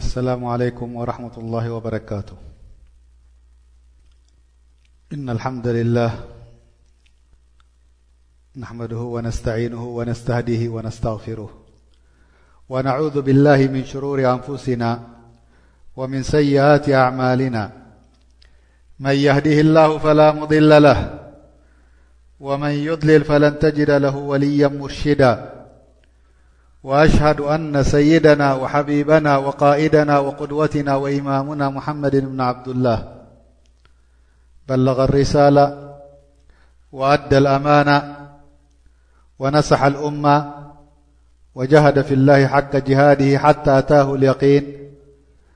السلام عليكم ورحمة الله وبركاته إن الحمد لله نحمده ونستعينه ونستهديه ونستغفره ونعوذ بالله من شرور أنفسنا ومن سيئات أعمالنا من يهده الله فلا مضل له ومن يضلل فلن تجد له وليا مرشدا وأشهد أن سيدنا وحبيبنا وقائدنا وقدوتنا وإمامنا محمد بن عبد الله بلغ الرسالة وأدى الأمانة ونسح الأمة وجهد في الله حق جهاده حتى أتاه اليقين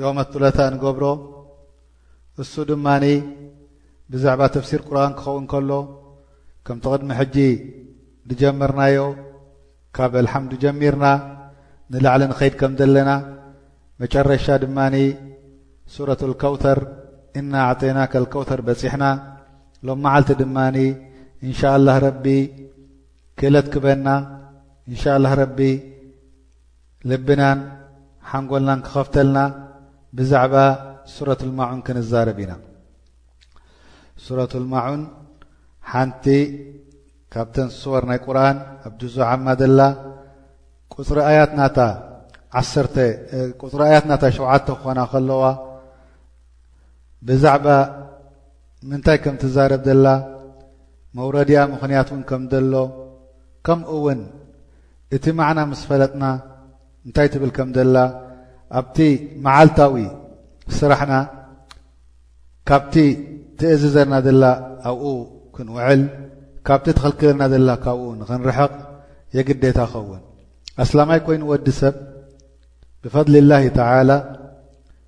ዮመት ቱለታ ንገብሮ እሱ ድማ ብዛዕባ ተፍሲር ቁርን ክኸውን ከሎ ከምቲ ቅድሚ ሕጂ ዝጀመርናዮ ካብ ኣልሓምዱ ጀሚርና ንላዕሊ ንኸይድ ከም ዘለና መጨረሻ ድማ ሱረት ልከውተር እና ኣዕጠና ከልከውተር በፂሕና ሎም መዓልቲ ድማ እንሻ ላ ረቢ ክእለት ክበና እንሻ ላ ረቢ ልብናን ሓንጎልናን ክኸፍተልና ብዛዕባ ሱረት ልማዑን ክንዛረብ ኢና ሱረት ልማዑን ሓንቲ ካብተን ስወር ናይ ቁርን ኣብ ጁዙ ዓማ ዘላ ቁፅሪ ኣያት ናታ ዓሰርተ ቁፅሪ ኣያት ናታ ሸውዓተ ክኾና ከለዋ ብዛዕባ ምንታይ ከም ትዛረብ ዘላ መውረድያ ምኽንያት እውን ከም ዘሎ ከምኡ'ውን እቲ ማዕና ምስ ፈለጥና እንታይ ትብል ከም ዘላ ኣብቲ መዓልታዊ ስራሕና ካብቲ ትእዝዘና ዘላ ኣብኡ ክንውዕል ካብቲ ትኽልክለና ዘላ ካብኡ ንኽንርሕቕ የግዴታ ኸውን ኣስላማይ ኮይኑ ወዲ ሰብ ብፈድሊላሂ ተዓላ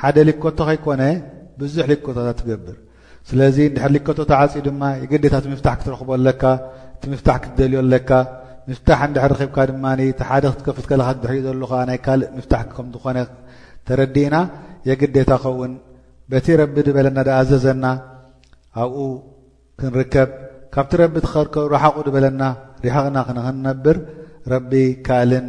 ሓደ ሊኮቶ ከይኮነ ብዙሕ ሊኮቶታት ትገብር ስለዚ እንድሕር ሊኮቶ ተዓፅዩ ድማ የግዴታ እቲ ምፍታሕ ክትረኽቦ ኣለካ እቲ ምፍታሕ ክትደልዮ ኣለካ ምፍታሕ እንድሕር ረኺብካ ድማ እቲ ሓደ ክትከፍት ከለካ ድሕሪኡ ዘሎ ከዓ ናይ ካልእ ምፍታሕ ከም ዝኾነ ተረዲእና የግዴታ ከውን በቲ ረቢ ድበለና ድኣዘዘና ኣብኡ ክንርከብ ካብቲ ረቢ ትኸርከ ረሓቑ ድበለና ሪሕቕና ክንክንነብር ረቢ ካልእን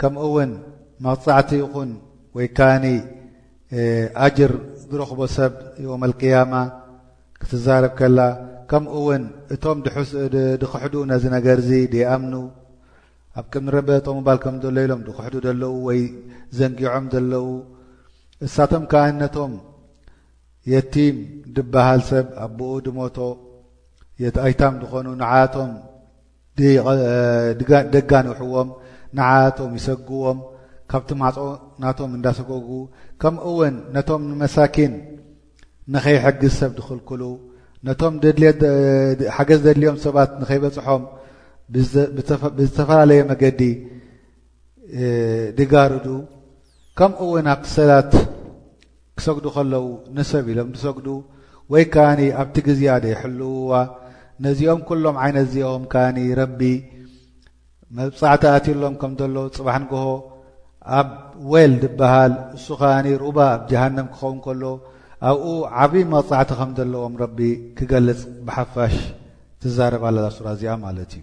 ከምኡውን መቕጻዕቲ ይኹን ወይ ከኣኒ ኣጅር ዝረኽቦ ሰብ የውመል ቅያማ ክትዛረብ ከላ ከምኡውን እቶም ድኽሕዱ ነዚ ነገርዚ ደይኣምኑ ኣብ ቅድሚ ረቢ ጠሙባል ከም ዘሎ ኢሎም ድኽሕዱ ዘለዉ ወይ ዘንጊዖም ዘለዉ እሳቶም ከኣ ነቶም የቲም ድበሃል ሰብ ኣቦኡ ድሞቶ የት ኣይታም ዝኾኑ ንዓቶም ደጋንሕዎም ንዓኣቶም ይሰግዎም ካብቲ ማዕጾ ናቶም እንዳሰጎጉ ከምእውን ነቶም ንመሳኪን ንኸይሕግዝ ሰብ ድኽልክሉ ነቶም ሓገዝ ደድልዮም ሰባት ንኸይበጽሖም ብዝተፈላለየ መገዲ ድጋርዱ ከምኡ እውን ኣብቲ ሰላት ክሰግዱ ከለዉ ንሰብ ኢሎም ዝሰግዱ ወይ ከኣ ኣብቲ ግዜያ ደይሕልውዋ ነዚኦም ኩሎም ዓይነት እዚኦም ከኣ ረቢ መብፃዕቲ ኣትሎም ከም ዘሎ ፅባሕ ንግሆ ኣብ ዌል ዝበሃል እሱ ከኣ ሩባ ኣብ ጀሃንም ክኸውን ከሎ ኣብኡ ዓብዪ መቕፃዕቲ ከም ዘለዎም ረቢ ክገልፅ ብሓፋሽ ትዛረብ ኣለላ ሱራ እዚኣ ማለት እዩ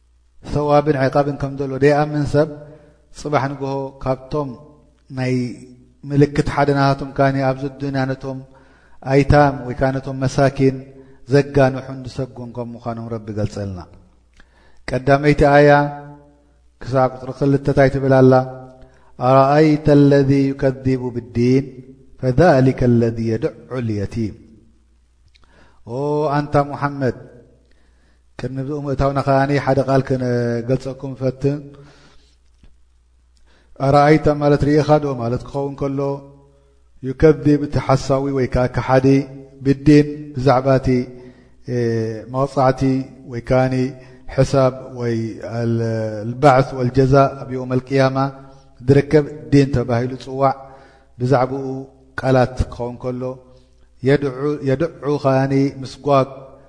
ሰዋብን ዕቃብን ከም ዘሎ ደይኣምን ሰብ ጽባሕ ንግሆ ካብቶም ናይ ምልክት ሓደ ናታቶም ከኣ ኣብዚ ኣዱንያ ነቶም ኣይታም ወይ ከኣ ነቶም መሳኪን ዘጋንሑን ዝሰጉን ከም ምዃኖም ረቢ ገልጸልና ቀዳመይቲ ኣያ ክሳዕ ቁጽሪ ክልተ ታይ ትብል ኣላ ኣረኣይተ ለذ ዩከذቡ ብዲን ፈሊከ ለذ የድዑ ልየቲም ኦ ኣንታ ሙሓመድ ቅድሚ ብኡ ምእታውና ከኣ ሓደ ቃል ክነገልጸኩም ፈትን ኣረኣይታ ማለት ርኢኻ ዶ ማለት ክኸውን ከሎ ዩከዲብ እቲ ሓሳዊ ወይ ከዓ ክሓዲ ብዲን ብዛዕባ እቲ መቕጻዕቲ ወይ ከዓ ሕሳብ ወይ ልባዕት ወልጀዛ ኣብ ዮም ኣልቅያማ ዝርከብ ዲን ተባሂሉ ፅዋዕ ብዛዕባኡ ቃላት ክኸውን ከሎ የድዑ ከኣ ምስጓግ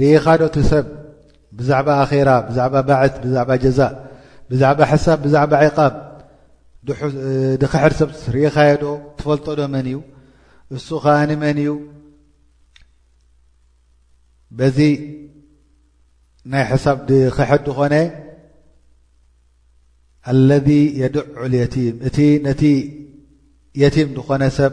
ርኢኻ ዶ እቲ ሰብ ብዛዕባ ኣኼራ ብዛዕባ ባዕት ብዛዕባ ጀዛእ ብዛዕባ ሕሳብ ብዛዕባ ዕቓብ ድክሕር ሰብ ርኢኻዮ ዶ ትፈልጦ ዶ መን እዩ እሱ ኸዓ ንመን እዩ በዚ ናይ ሕሳብ ድክሕድ ዝኾነ ኣለذ የድዑ ልየቲም እቲ ነቲ የቲም ዝኾነ ሰብ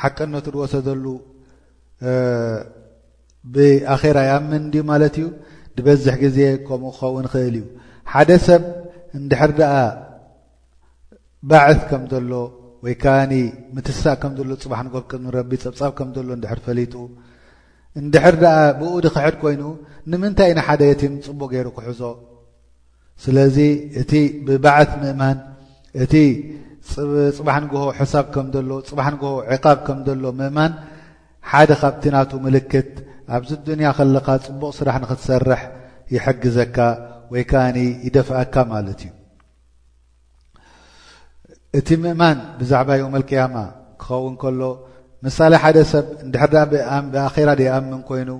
ሓቀነቱ ድወሰደሉ ብኣኼራ ይኣምን እንድዩ ማለት እዩ ድበዝሕ ግዜ ከምኡ ክኸውን ይኽእል እዩ ሓደ ሰብ እንድሕር ደኣ ባዕት ከም ዘሎ ወይ ከዓ ምትሳእ ከም ዘሎ ፅባሕ ንጎል ቅድሚ ረቢ ፀብፃብ ከም ዘሎ እንድሕር ፈሊጡ እንድሕር ደኣ ብኡ ድክሕድ ኮይኑ ንምንታይ ንሓደ የቲም ፅቡቅ ገይሩ ክሕዞ ስለዚ እቲ ብባዓት ምእማን እቲ ፅባሕ ንግሆ ሕሳብ ከም ዘሎ ፅባሕ ንግሆ ዕቃብ ከም ዘሎ ምእማን ሓደ ካብቲ ናቱ ምልክት ኣብዚ ኣዱንያ ከለኻ ፅቡቕ ስራሕ ንኽትሰርሕ ይሕግዘካ ወይ ከዓኒ ይደፍኣካ ማለት እዩ። እቲ ምእማን ብዛዕባ ዮም ኣልቅያማ ክኸውን ከሎ ምሳሌ ሓደ ሰብ እንድሕር ብኣኼራ ደይኣምን ኮይኑ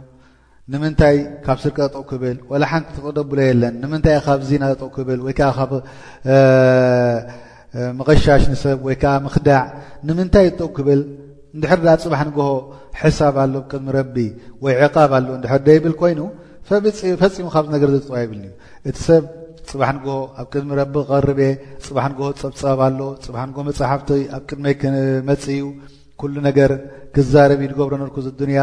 ንምንታይ ካብ ስርቂ ጠጠው ክብል ወላ ሓንቲ ተቕደብሎ የለን ንምንታይ ካብ ዚና ጠጠው ክብል ወይ ከዓ ካብ ምቐሻሽ ንሰብ ወይ ከዓ ምኽዳዕ ንምንታይ ጠው ክብል እንድሕር ድኣ ጽባሕ ንግሆ ሕሳብ ኣሎ ብ ቅድሚ ረቢ ወይ ዕቓብ ኣሎ እንድሕር ደይብል ኮይኑ ፈጺሙ ካብዚ ነገር ዘጥቕዖ የብልንዩ እቲ ሰብ ጽባሕ ንግሆ ኣብ ቅድሚ ረቢ ክቐርብ እየ ጽባሕ ንግሆ ጸብጻብ ኣሎ ጽባሕ ንግሆ መጽሓፍቲ ኣብ ቅድመይ ክመጽ እዩ ኩሉ ነገር ክዛረብ እዩ ዝገብሮ ነርኩ ዝዱንያ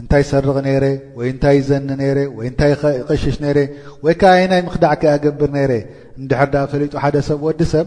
እንታይ ይሰርቕ ነይረ ወይ እንታይ ይዘኒ ነይረ ወይ እንታይ ይቐሽሽ ነይረ ወይ ከዓ ናይ ምኽዳዕ ከ ኣገብር ነይረ እንድሕር ድኣ ፈሊጡ ሓደ ሰብ ወዲ ሰብ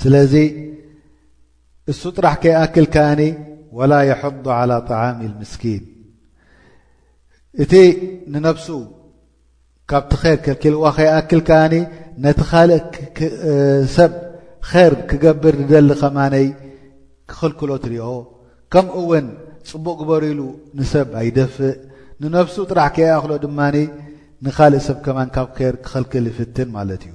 ስለዚ እሱ ጥራሕ ከይኣክል ከኣኒ ወላ የሐض ዓላ ጣዓሚ ልምስኪን እቲ ንነብሱ ካብቲ ኸር ከልኪልዋ ከይኣክል ከኣኒ ነቲ ካልእ ሰብ ኸር ክገብር ዝደሊ ከማነይ ክኽልክሎ ትሪኦ ከምኡ እውን ፅቡቕ ግበሩ ኢሉ ንሰብ ኣይደፍእ ንነብሱ ጥራሕ ከይኣክሎ ድማ ንካልእ ሰብ ከማን ካብ ር ክኸልክል ይፍትን ማለት እዩ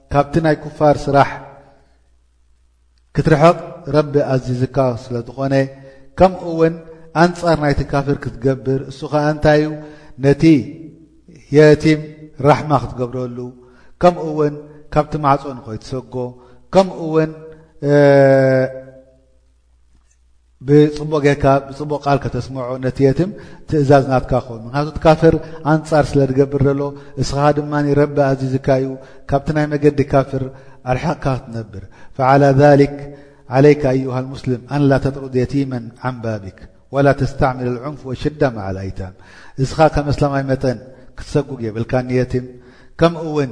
ካብቲ ናይ ኩፋር ስራሕ ክትርሕቕ ረቢ ኣዚዝካ ስለ ዝኾነ ከምኡ ውን ኣንጻር ናይቲ ካፍር ክትገብር እሱ ኸኣ እንታይ እዩ ነቲ የቲም ራሕማ ክትገብረሉ ከምኡ ውን ካብቲ ማዕጾ ንኾይትሰጎ ከምኡ ውን ብፅቡቕ ጌርካ ብፅቡቕ ቃል ከተስምዖ ነቲ የትም ትእዛዝ ናትካ ክኸውን ምክንያቱ እቲ ካፍር ኣንፃር ስለ ዝገብር ዘሎ እስኻ ድማ ረቢ ኣዚዝካ እዩ ካብቲ ናይ መገዲ ካፍር ኣርሓቕካ ክትነብር ፈዓላ ዛሊክ ዓለይካ ኣዩሃ ልሙስሊም ኣንላ ተጥሩድ የቲመን ዓንባቢክ ወላ ተስተዕሚል ልዑንፍ ወሽዳ መዓል ኣይታም እስኻ ከም እስላማይ መጠን ክትሰጉግ የብልካ ንየትም ከምኡ እውን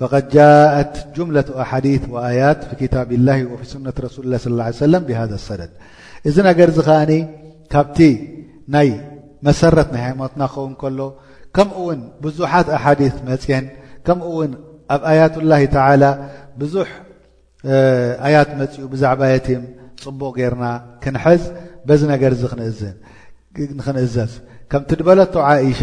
ፈቀድ ጃኣት ጁምለቱ ኣሓዲት ወኣያት ፊ ኪታቢላሂ ወፊ ሱነት ረሱሊላሂ ሰለላሁ ዓለይሂ ወሰለም ቢሃዛ ሰደድ እዚ ነገር እዚ ከኣኒ ካብቲ ናይ መሰረት ናይ ሃይማኖትና ክኸውን ከሎ ከምኡ እውን ብዙሓት ኣሓዲት መፅየን ከምኡ እውን ኣብ ኣያቱላሂ ተዓላ ብዙሕ ኣያት መፅኡ ብዛዕባ የቲም ፅቡቕ ጌርና ክንሐዝ በዚ ነገር እዚ ንኽንእዘዝ ከምቲ ድበለቶ ዓኢሻ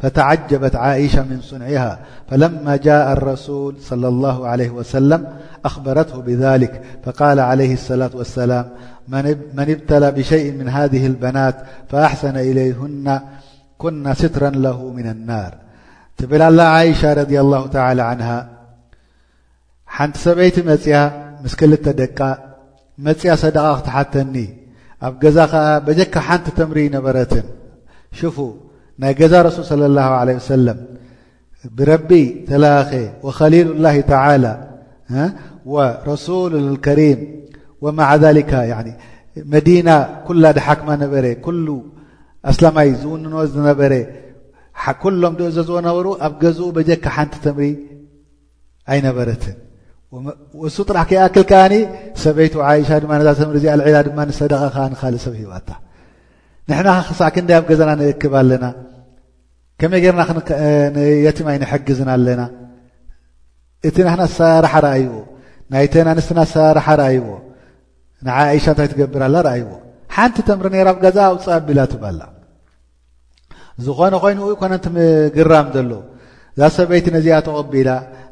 فتعجبت عائشة من صنعها فلما جاء الرسول - صلى الله عليه وسلم أخبرته بذلك فقال عليه الصلاة والسلام من ابتلى بشيء من هذه البنات فأحسن إليهن كن سترا له من النار طبلل عائشة رضي الله تعالى عنها ሓንቲ ሰበይቲ መጽያ ምስ ክልተ ደቃ መጽያ ሰደቓ ክትሓተኒ ኣብ ገዛ ከኣ በጀካ ሓንቲ ተምሪ ይነበረትን ሽፉ ናይ ገዛ ረሱል صለ ላه عለ ወሰለም ብረቢ ተላኸ ወኸሊሉ ላه ተላ ወረሱሉ ከሪም ወማዓ ሊካ መዲና ኩላ ድሓክማ ነበረ ኩሉ ኣስላማይ ዝውንኖ ዝነበረ ኩሎም ድእዘዝዎ ነበሩ ኣብ ገዝኡ በጀካ ሓንቲ ተምሪ ኣይነበረትን እሱ ጥራሕ ከይኣክል ከኣ ሰበይቱ ዓይሻ ድማ ነዛ ተምሪ እዚኣ ልዒላ ድማ ሰደቃ ከዓ ንካልእ ሰብ ሂባታ ንሕና ክሳዕ ክንደይ ኣብ ገዛና ንእክብ ኣለና ከመይ ገርና የቲማይ ንሕግዝና ኣለና እቲ ናሕና ኣሰራርሓ ረኣይዎ ናይተን ኣንስትና ኣሰራርሓ ረኣይዎ ንዓይሻ እንታይ ትገብር ኣላ ረኣይዎ ሓንቲ ተምሪ ነራ ብ ገዛ ኣውፅእ ኣቢላ ትባላ ዝኾነ ኮይኑ ኮነቲ ግራም ዘሎ እዛ ሰበይቲ ነዚኣ ተቐቢላ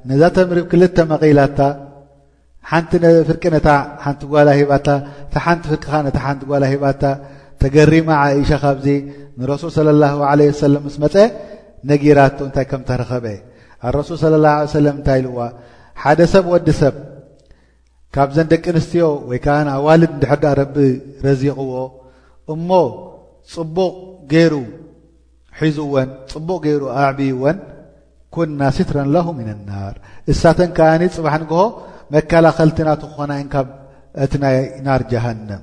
ነዛ ተምሪ ክልተ መቒላታ ሓንቲ ፍርቂ ነታ ሓንቲ ጓላ ሂባታ እቲ ሓንቲ ፍርቂ ኸ ነታ ሓንቲ ጓላ ሂባታ ተገሪማ ዓእሻ ካብዚ ንረሱል صለ ላ ለ ሰለም ምስ መፀ ነጊራቶ እንታይ ከም ተረኸበ ኣረሱል صለ ላ ሰለም እንታይ ኢልዋ ሓደ ሰብ ወዲ ሰብ ካብዘን ደቂ ኣንስትዮ ወይ ከኣ ኣዋልድ እንድሕር ደኣ ረቢ ረዚቕዎ እሞ ጽቡቕ ገይሩ ሒዝወን ጽቡቕ ገይሩ ኣዕብይወን ኩና ስትረን ላሁ ምን ኣናር እሳተን ከኣ ጽባሕ ንግሆ መከላኸልቲ ናቱ ክኾና እየን ካብ እቲ ናይ ናር ጀሃንም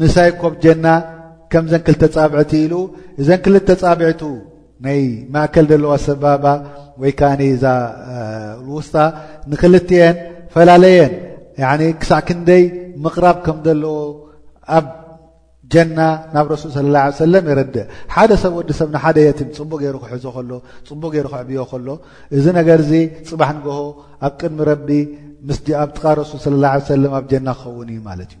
ምሳይ ኮብ ጀና ከምዘን ክልተ ጻብዕቲ ኢሉ እዘን ክልተ ጻብዕቱ ናይ ማእከል ዘለዋ ሰባባ ወይ ከዓ እዛ ውስጣ ንክልትኤን ፈላለየን ክሳዕ ክንደይ ምቕራብ ከም ዘለዎ ኣብ ጀና ናብ ረሱል ስለ ላ ሰለም የረድእ ሓደ ሰብ ወዲ ሰብ ንሓደ የትም ፅቡቅ ገይሩ ክሕዞ ከሎ ፅቡቅ ገይሩ ክዕብዮ ከሎ እዚ ነገር እዚ ፅባሕ ንግሆ ኣብ ቅድሚ ረቢ ምስ ኣብ ጥቃ ረሱል ስለ ላ ሰለም ኣብ ጀና ክኸውን እዩ ማለት እዩ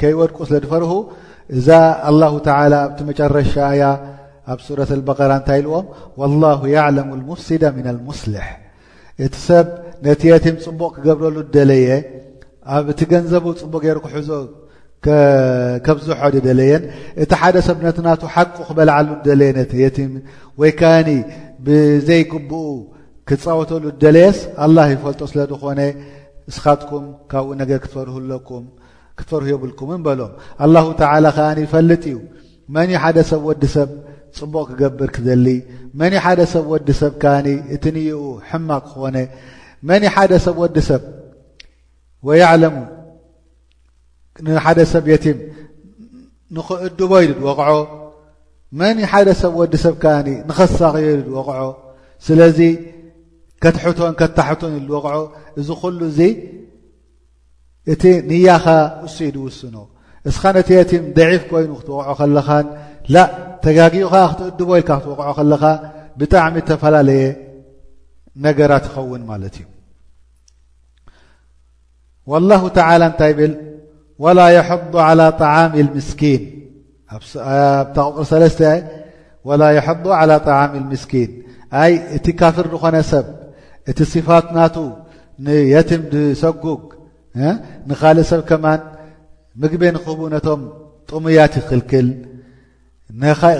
ከይወድቁ ስለ ድፈርሁ እዛ ኣላሁ ተላ ኣብቲ መጨረሻ እያ ኣብ ሱረት በራ እንታይ ኢልዎም ላሁ ያዕለሙ ልሙፍሲደ ምና ልሙስልሕ እቲ ሰብ ነቲ የቲም ፅቡቕ ክገብረሉ ደለየ ኣብ እቲ ገንዘቡ ፅቡቅ ገይሩ ክሕዞ ከብዝሖ ደለየን እቲ ሓደ ሰብ ነቲ ናቱ ሓቁ ክበልዓሉ ደለየ ነቲ የቲም ወይ ከኒ ብዘይግብኡ ክጻወተሉ ዝደለየስ ኣላህ ይፈልጦ ስለ ዝኾነ እስኻትኩም ካብኡ ነገር ክትፈርሁ ኣለኩም ክትፈርሁ የብልኩምን በሎም ኣላሁ ተዓላ ከኣ ይፈልጥ እዩ መን ዩ ሓደ ሰብ ወዲ ሰብ ፅቡቕ ክገብር ክደሊ መን ዩ ሓደ ሰብ ወዲ ሰብ ከኒ እቲ ንይኡ ሕማቅ ክኾነ መን ዩ ሓደ ሰብ ወዲ ሰብ ወያዕለሙ ንሓደ ሰብ የቲም ንኽእድቦ ኢሉ ዝወቕዖ መን ሓደ ሰብ ወዲ ሰብ ከኣ ንኸሳቕዮ ኢሉ ዝወቕዖ ስለዚ ከትሕቶን ከታሕቶን ኢሉ ዝወቕዖ እዚ ኩሉ እዚ እቲ ንያኻ ንሱ ኢዩ ዝውስኖ እስኻ ነቲ የቲም ደዒፍ ኮይኑ ክትወቕዖ ከለኻን ላ ተጋጊኻ ክትእድቦ ኢልካ ክትወቕዖ ከለኻ ብጣዕሚ እተፈላለየ ነገራት ይኸውን ማለት እዩ ወላሁ ተዓላ እንታይ ይብል ወላ የሕዱ ዓላ ጣዓሚ ልምስኪን ኣብታ ቁፅሪ ሰለስተ ወላ የሕዱ ዓላ ጣዓሚ ልምስኪን ኣይ እቲ ካፍር ዝኾነ ሰብ እቲ ስፋት ናቱ ንየትም ዝሰጉግ ንኻልእ ሰብ ከማን ምግቢ ንክህቡ ነቶም ጥሙያት ይኽልክል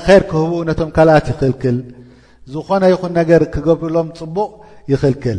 ኸር ክህቡ ነቶም ካልኣት ይኽልክል ዝኾነ ይኹን ነገር ክገብርሎም ፅቡቕ ይኽልክል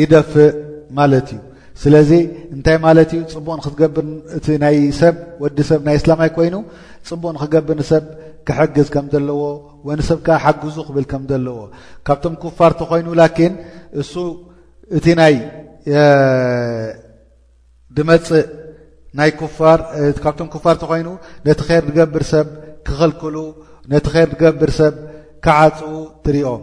ይደፍእ ማለት እዩ ስለዚ እንታይ ማለት እዩ ፅቡቅ ንክትገብር እቲ ናይ ሰብ ወዲ ሰብ ናይ እስላማይ ኮይኑ ፅቡቅ ንክገብር ንሰብ ክሕግዝ ከም ዘለዎ ወንሰብ ከዓ ሓግዙ ክብል ከም ዘለዎ ካብቶም ኩፋርቲ ኮይኑ ላኪን እሱ እቲ ናይ ድመፅእ ናይ ኩፋር ካብቶም ኩፋር ተኮይኑ ነቲ ር ዝገብር ሰብ ክኽልክሉ ነቲ ር ዝገብር ሰብ ክዓፅዉ ትሪኦም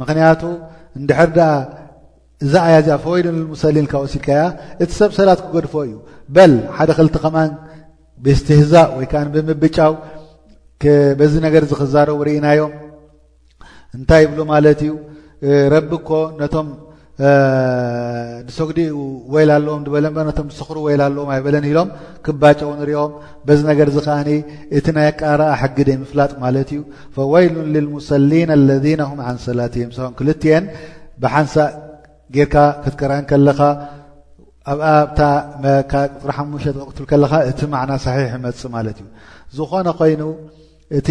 ምክንያቱ እንድሕር ደኣ እዛ ኣያ እዚኣ ፈወይሉ ንልሙሰሊን ካብ ወሲድካያ እቲ ሰብ ሰላት ክገድፎ እዩ በል ሓደ ክልቲ ከማን ብእስትህዛእ ወይ ከዓ ብምብጫው በዚ ነገር እዚ ክዛረቡ ርኢናዮም እንታይ ይብሉ ማለት እዩ ረቢ እኮ ነቶም ድሰጉዲ ወይል ኣለዎም ድበለ እበር ነቶም ዝስኽሩ ወይል ኣለዎም ኣይበለን ኢሎም ክባጨው ንሪኦም በዚ ነገር እዚ ከዓኒ እቲ ናይ ኣቃራኣ ሕጊ ደ ምፍላጥ ማለት እዩ ፈወይሉን ልልሙሰሊን ኣለذነ ም ዓን ሰላት እም ሰን ክልትኤን ብሓንሳእ ጌርካ ክትቀርአን ከለኻ ኣብኣ ብታ ጥሪ ሓሙሸ ክትል ከለኻ እቲ ማዕና ሳሒሕ ይመፅእ ማለት እዩ ዝኾነ ኮይኑ እቲ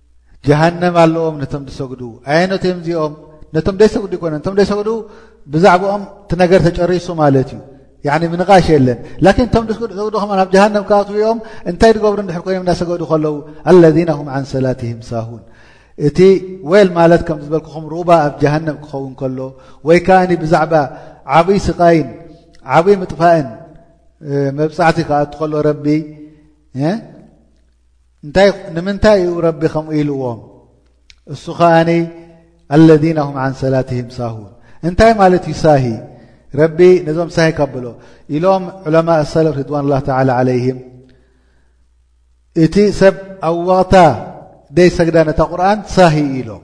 ጀሃነም ኣለዎም ነቶም ዝሰግዱ ኣየነት እዮም እዚኦም ነቶም ደይሰግዱ ይኮነ ነቶም ደይሰግዱ ብዛዕባኦም እቲ ነገር ተጨሪሱ ማለት እዩ ያኒ ምንቓሽ የለን ላኪን እቶም ዝሰግዱ ከማ ናብ ጀሃነም ክኣትዉ እዮም እንታይ ዝገብሩ ንድሕር ኮይኖም እናሰገዱ ከለዉ ኣለዚና ሁም ዓን ሰላትህም ሳሁን እቲ ወል ማለት ከም ዝበልክኹም ሩባ ኣብ ጀሃነም ክኸውን ከሎ ወይ ከኣ ብዛዕባ ዓብይ ስቃይን ዓብይ ምጥፋእን መብፃዕቲ ክኣት ከሎ ረቢ እንታይ ንምንታይ እዩ ረቢ ከምኡ ኢልዎም እሱ ኸኣ ኣለذና ም ን ሰላትህም ሳሁን እንታይ ማለት እዩ ሳሂ ረቢ ነዞም ሳሂ ካብሎ ኢሎም ዑለማ ሰለፍ ርድዋን ላ ተላ ለይህም እቲ ሰብ ኣብ ዋቕታ ደይ ሰግዳ ነታ ቁርን ሳሂ ኢሎም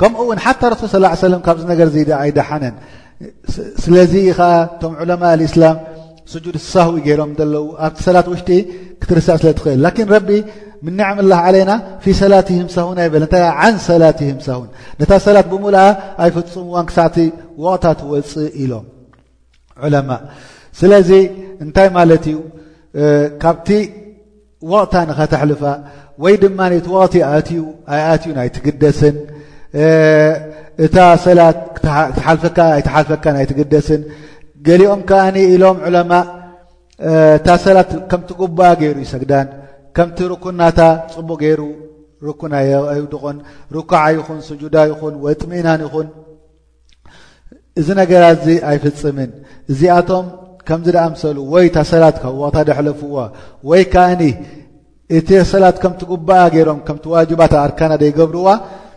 ከምኡ ውን ሓታ ረሱል ص ሰለ ካብዚ ነገር ዚ ድ ኣይደሓነን ስለዚ ኸዓ እቶም ዑለማ እስላም ስጁድ ሳህዊ ገይሮም ዘለዉ ኣብቲ ሰላት ውሽጢ ክትርሳእ ስለ ትኽእል ላኪን ረቢ ምንዕም ላ ዓለና ፊ ሰላት ህም ሳሁን ኣይበለ እንታይ ዓን ሰላት ህም ሳሁን ነታ ሰላት ብምሉኣ ኣይፍፅምዋን ክሳዕቲ ወቕታ ትወፅእ ኢሎም ዑለማ ስለዚ እንታይ ማለት እዩ ካብቲ ወቕታ ንኸተሕልፋ ወይ ድማ እቲ ወቕቲ ኣትዩ ኣይኣትዩን ኣይትግደስን እታ ሰላት ትሓልፈካ ኣይትሓልፈካን ኣይትግደስን ገሊኦም ከኣ ኢሎም ዑለማ እታ ሰላት ከምቲ ጉባኣ ገይሩ ይሰግዳን ከምቲ ርኩናታ ፅቡቅ ገይሩ ርኩን ኣይውድቑን ርኩዓ ይኹን ስጁዳ ይኹን ወይ ጥሚእናን ይኹን እዚ ነገራት እዚ ኣይፍፅምን እዚኣቶም ከምዚ ዳኣምሰሉ ወይ ታሰላት ካዋታ ደሕለፍዋ ወይ ከኣኒ እቲ ሰላት ከም ትጉባኣ ገይሮም ከምቲ ዋጅባት ኣርካና ደይገብርዋ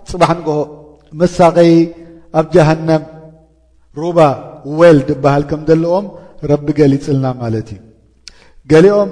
ፅባሕ ንግሆ መሳቀይ ኣብ ጀሃነም ሩባ ወል ድበሃል ከም ዘለዎም ረቢ ገሊፅልና ማለት እዩ ገሊኦም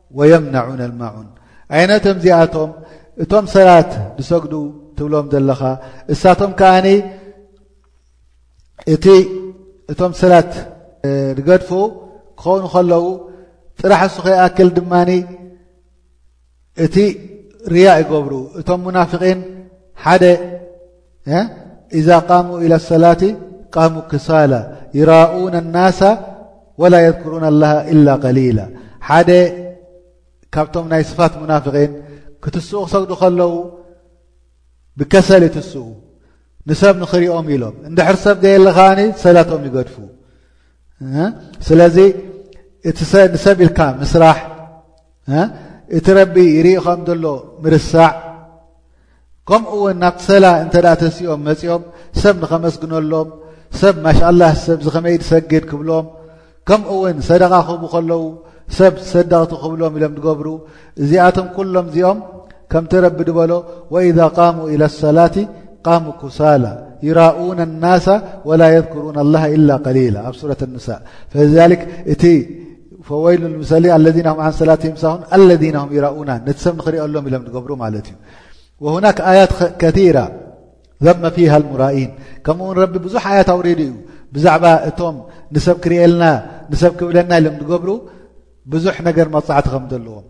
ወየምነዑነ ልማዑን ኣይነቶም እዚኣቶም እቶም ሰላት ዝሰግዱ ትብሎም ዘለኻ እሳቶም ከኣ እቲ እቶም ሰላት ዝገድፉ ክኾኑ ከለዉ ጥራሕ እሱ ከይኣክል ድማ እቲ ርያ ይገብሩ እቶም ሙናፍቒን ሓደ ኢዛ ቃሙ ኢላ ሰላት ቃሙ ክሳላ ይራኡና ናሳ ወላ የذኩሩና ላ ኢላ ቀሊላ ሓደ ካብቶም ናይ ስፋት ሙናፍቒን ክትስኡ ክሰግዱ ከለዉ ብከሰል ይትስኡ ንሰብ ንኽሪኦም ኢሎም እንድሕር ሰብ ገየለ ከዓኒ ሰላቶም ይገድፉ ስለዚ እቲ ንሰብ ኢልካ ምስራሕ እቲ ረቢ ይርኢ ከም ዘሎ ምርሳዕ ከምኡ ውን ናብ ሰላ እንተ ተሲኦም መፅኦም ሰብ ንኸመስግነሎም ሰብ ማሻላ ሰብ ዝኸመይ ድሰግድ ክብሎም ከምኡ ውን ሰደቓ ክህቡ ከለዉ ሰብ ሰደቕቲ ክብሎም ኢሎም ድገብሩ እዚኣቶም ኩሎም እዚኦም ከምቲ ረቢ ድበሎ ወኢዛ ቃሙ ኢላ ሰላቲ ቃሙ ኩሳላ ይራኡነ ናሳ ወላ የذክሩን ላ ኢላ ቀሊላ ኣብ ሱረት ንሳ ፈ እቲ ፈወይሉ ምሰሊ ኣለና ም ዓንሰላት የምሳኹን ኣለና ም ይራኡና ነቲ ሰብ ንኽሪኦ ኣሎም ኢሎም ንገብሩ ማለት እዩ ወሁናክ ኣያት ከቲራ ዘመ ፊሃ ልሙራኢን ከምኡ ውን ረቢ ብዙሕ ኣያት ኣውሪዱ እዩ ብዛዕባ እቶም ንሰብ ክርእየልና ንሰብ ክብለና ኢሎም ንገብሩ ብዙሕ ነገር መቕፃዕቲ ከም ዘለዎም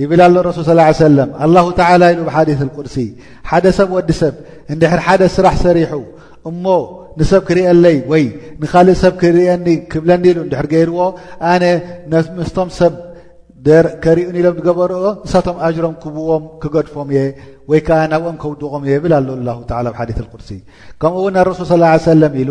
ይብል ኣሎ ረሱል ص ሰለም ኣላሁ ተላ ኢሉ ብሓዲث ቅድሲ ሓደ ሰብ ወዲ ሰብ እንድሕር ሓደ ስራሕ ሰሪሑ እሞ ንሰብ ክርእየለይ ወይ ንካልእ ሰብ ክርእየኒ ክብለኒ ኢሉ እንድሕር ገይርዎ ኣነ ምስቶም ሰብ ከርእዩኒ ኢሎም ዝገበርኦ ንሳቶም ኣጅሮም ክብዎም ክገድፎም እየ ወይ ከዓ ናብኦም ከውድቖም እየ ይብል ኣሎ ላ ብ ሓዲ ቅድሲ ከምኡ እውን ኣረሱል ስ ሰለም ኢሉ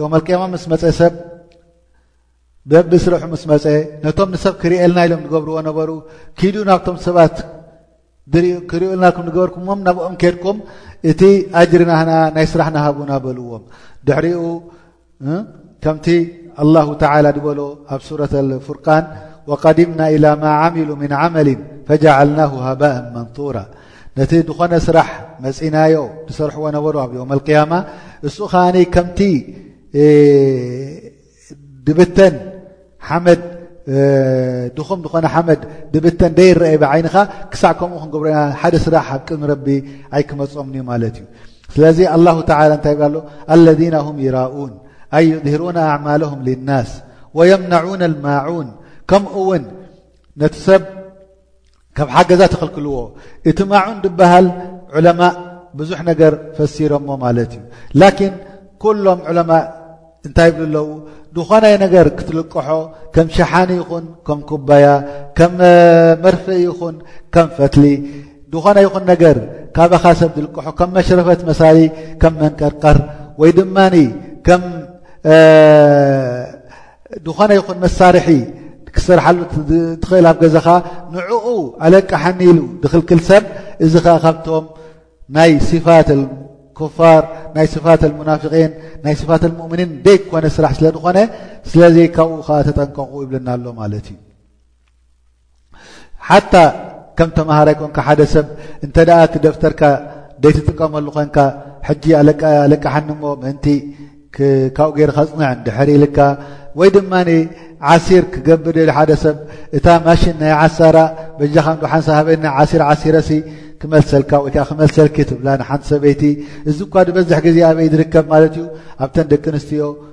ዮመልቅያማ ምስ መፀ ሰብ በቢ ስርሑ ምስ መፀ ነቶም ንሰብ ክርእየልና ኢሎም ዝገብርዎ ነበሩ ኪዱ ናብቶም ሰባት ክርእዩልና ኩም ንገበርኩምዎም ናብኦም ከድኩም እቲ ኣጅርናህና ናይ ስራሕ ናሃቡና በልዎም ድሕሪኡ ከምቲ ኣላሁ ተላ ዝበሎ ኣብ ሱረት ፍርቃን ወቀዲምና ኢላ ማ ዓሚሉ ምን ዓመሊን ፈጃዓልና ሃባእን መንቱራ ነቲ ድኾነ ስራሕ መጺናዮ ድሰርሕዎ ነበሩ ኣብ ዮም ኣልቅያማ እሱ ኸዓኒ ከምቲ ድብተን ሓመድ ድኹም ድኾነ ሓመድ ድብተን ደይረአ ብዓይንኻ ክሳዕ ከምኡ ክንገብሮ ኢና ሓደ ስራሕ ኣብ ቅድሚ ረቢ ኣይክመጾም ዩ ማለት እዩ ስለዚ ኣላሁ ተላ እንታይ ይብላ ኣሎ ኣለذና ሁም ይራኡን ኣይ ዩድህሩና ኣዕማልም ልናስ ወየምናዑን ኣልማዑን ከምኡ ውን ነቲ ሰብ ካብ ሓገዛ ተኽልክልዎ እቲ ማዑን ድበሃል ዑለማእ ብዙሕ ነገር ፈሲሮሞ ማለት እዩ ላኪን ኩሎም ዑለማእ እንታይ ይብሉ ኣለዉ ዝኾነ ነገር ክትልቅሖ ከም ሸሓኒ ይኹን ከም ኩባያ ከም መርፈ ይኹን ከም ፈትሊ ዝኾነ ይኹን ነገር ካባኻ ሰብ ዝልቅሖ ከም መሽረፈት መሳሊ ከም መንቀርቀር ወይ ድማ ከም ዝኾነ ይኹን መሳርሒ ክሰርሓሉ ትኽእል ኣብ ገዛኻ ንዕኡ ኣለቃሓኒ ኢሉ ዝኽልክል ሰብ እዚ ከዓ ካብቶም ናይ ስፋት ኩፋር ናይ ስፋት ሙናፍቒን ናይ ስፋት ሙእምኒን ዘይኮነ ስራሕ ስለ ዝኾነ ስለዚ ካብኡ ከዓ ተጠንቀቑ ይብለና ኣሎ ማለት እዩ ሓታ ከም ተምሃራይ ኮንካ ሓደ ሰብ እንተ ደኣ እቲ ደፍተርካ ዘይትጥቀመሉ ኮንካ ሕጂ ኣለቃሓኒ እሞ ምእንቲ ካብኡ ገይር ከፅንዕ ድሕር ኢልካ ወይ ድማ ዓሲር ክገብር ደ ሓደ ሰብ እታ ማሽን ናይ ዓሳራ በጃኻ ንዶ ሓንሳ ሃበኒ ዓሲር ዓሲረሲ ክመልሰልካ ወይ ከዓ ክመልሰልኪ ትብላ ንሓንቲ ሰበይቲ እዚ እኳ ዝበዝሕ ግዜ ኣበይ ዝርከብ ማለት እዩ ኣብተን ደቂ ኣንስትዮ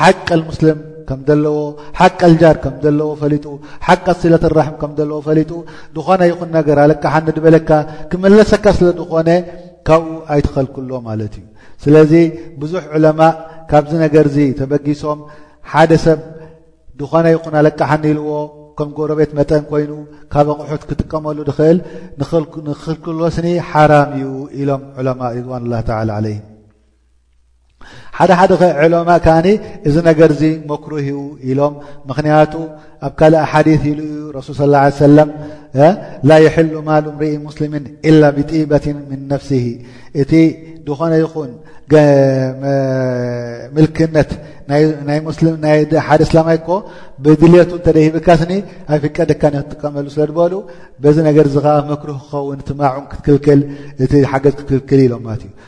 ሓቀ ልሙስልም ከም ዘለዎ ሓቀ ልጃር ከም ዘለዎ ፈሊጡ ሓቀ ሲለት ራሕም ከም ዘለዎ ፈሊጡ ዝኾነ ይኹን ነገር ኣለካሓኒ ድበለካ ክመለሰካ ስለ ዝኾነ ካብኡ ኣይትኸልክሎ ማለት እዩ ስለዚ ብዙሕ ዕለማ ካብዚ ነገር እዚ ተበጊሶም ሓደ ሰብ ዝኾነ ይኹን ኣለካሓኒ ኢልዎ ከም ጎረቤት መጠን ኮይኑ ካብ ኣቑሑት ክጥቀመሉ ድኽእል ንኽልክሎስኒ ሓራም እዩ ኢሎም ዕለማ ሪድዋን ላ ተላ ለይም ሓደ ሓደ ከ ዕሎማ ካኒ እዚ ነገር እዚ መክሩህ ዩ ኢሎም ምክንያቱ ኣብ ካልእ ሓዲ ኢሉ ዩ ረሱል صለ ه ሰለም ላ የሕሉ ማሉ ምርኢ ሙስሊምን ኢላ ብጢበት ምን ነፍሲ እቲ ዝኾነ ይኹን ምልክነት ናይ ሙስሊም ናይ ሓደ እስላማይ ኮ ብድልቱ እተደሂብካስኒ ኣይፍቀድካ ክትጥቀመሉ ስለ ድበሉ በዚ ነገር እዚ ከዓ መክሩህ ክኸውን እቲ ማዑን ክትክልክል እቲ ሓገዝ ክትክልክል ኢሎማት እዩ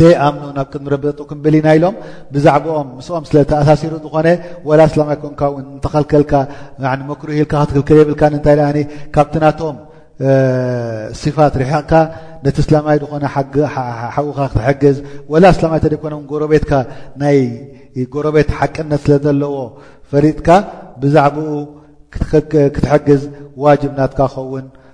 ደይኣምኑ ናብ ቅድሚ ረበጡ ክንብል ኢና ኢሎም ብዛዕባኦም ምስኦም ስለ ተኣሳሲሩ ዝኾነ ወላ ስላማይ ኮንካ እውን እንተኸልከልካ መክሩ ሂልካ ክትክልከል የብልካን እንታይ ደኣ ካብቲ ናቶም ስፋት ርሕቕካ ነቲ እስላማይ ዝኾነ ሓውኻ ክትሕግዝ ወላ እስላማይ ተደይኮነ ውን ጎረቤትካ ናይ ጎረቤት ሓቅነት ስለ ዘለዎ ፈሊጥካ ብዛዕባኡ ክትሕግዝ ዋጅብ ናትካ ኸውን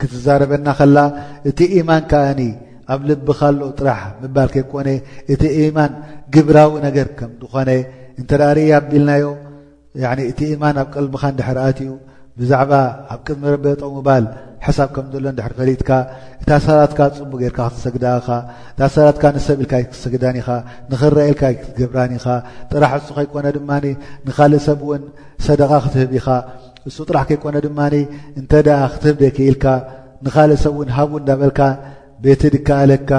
ክትዛረበና ከላ እቲ ኢማን ከኣኒ ኣብ ልብኻ ኣሎ ጥራሕ ምባል ከይኮነ እቲ ኢማን ግብራዊ ነገር ከም ዝኾነ እንተ ርእይ ኣቢልናዮ እቲ ኢማን ኣብ ቀልብኻ እንድሕር ኣትዩ ብዛዕባ ኣብ ቅድሚ ረቢ ጠው ምባል ሕሳብ ከም ዘሎ እንድሕር ፈሊጥካ እታ ሰላትካ ፅቡቅ ጌርካ ክትሰግዳ ኢኻ እታ ሰላትካ ንሰብ ኢልካ ክትሰግዳን ኢኻ ንኽረአ ኢልካ ክትገብራን ኢኻ ጥራሕ እሱ ከይኮነ ድማ ንካልእ ሰብ እውን ሰደቓ ክትህብ ኢኻ እሱ ጥራሕ ከይኮነ ድማ እንተ ክትህብ ዘይክኢልካ ንኻልእ ሰብ ውን ሃቡ እንዳበልካ ቤቲ ድከኣለካ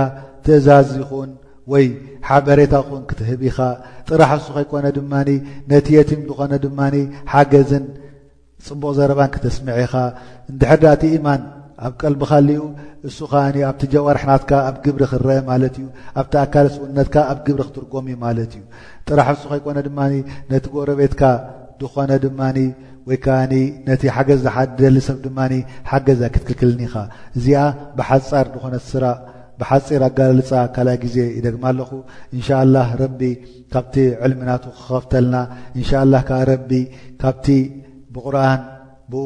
ትእዛዝ ይኹን ወይ ሓበሬታ ኹን ክትህብ ኢኻ ጥራሕ እሱ ከይኮነ ድማ ነቲ የቲም ዝኾነ ድማ ሓገዝን ፅቡቕ ዘረባን ክተስምዐ ኢኻ እንድሕር ዳእቲ ኢማን ኣብ ቀልብኻ ኣልኡ እሱ ከዓ ኣብቲ ጀዋርሕናትካ ኣብ ግብሪ ክረአ ማለት እዩ ኣብቲ ኣካል ስውነትካ ኣብ ግብሪ ክትርጎም እዩ ማለት እዩ ጥራሕ እሱ ከይኮነ ድማ ነቲ ጎረቤትካ ዝኾነ ድማ ወይ ከኣ ነቲ ሓገዝ ዝሓደሊ ሰብ ድማ ሓገዝ ኣይክትክልክልን ኢኻ። እዚኣ ብሓጻር ዝኾነት ስራእ ብሓጺር ኣጋላልጻ ካልኣይ ግዜ ይደግማ ኣለኹ። እንሻኣላህ ረቢ ካብቲ ዕልሚ ናቱ ክኸፍተልና እንሻኣላህ ከኣ ረቢ ካብቲ ብቁርኣን ብኡ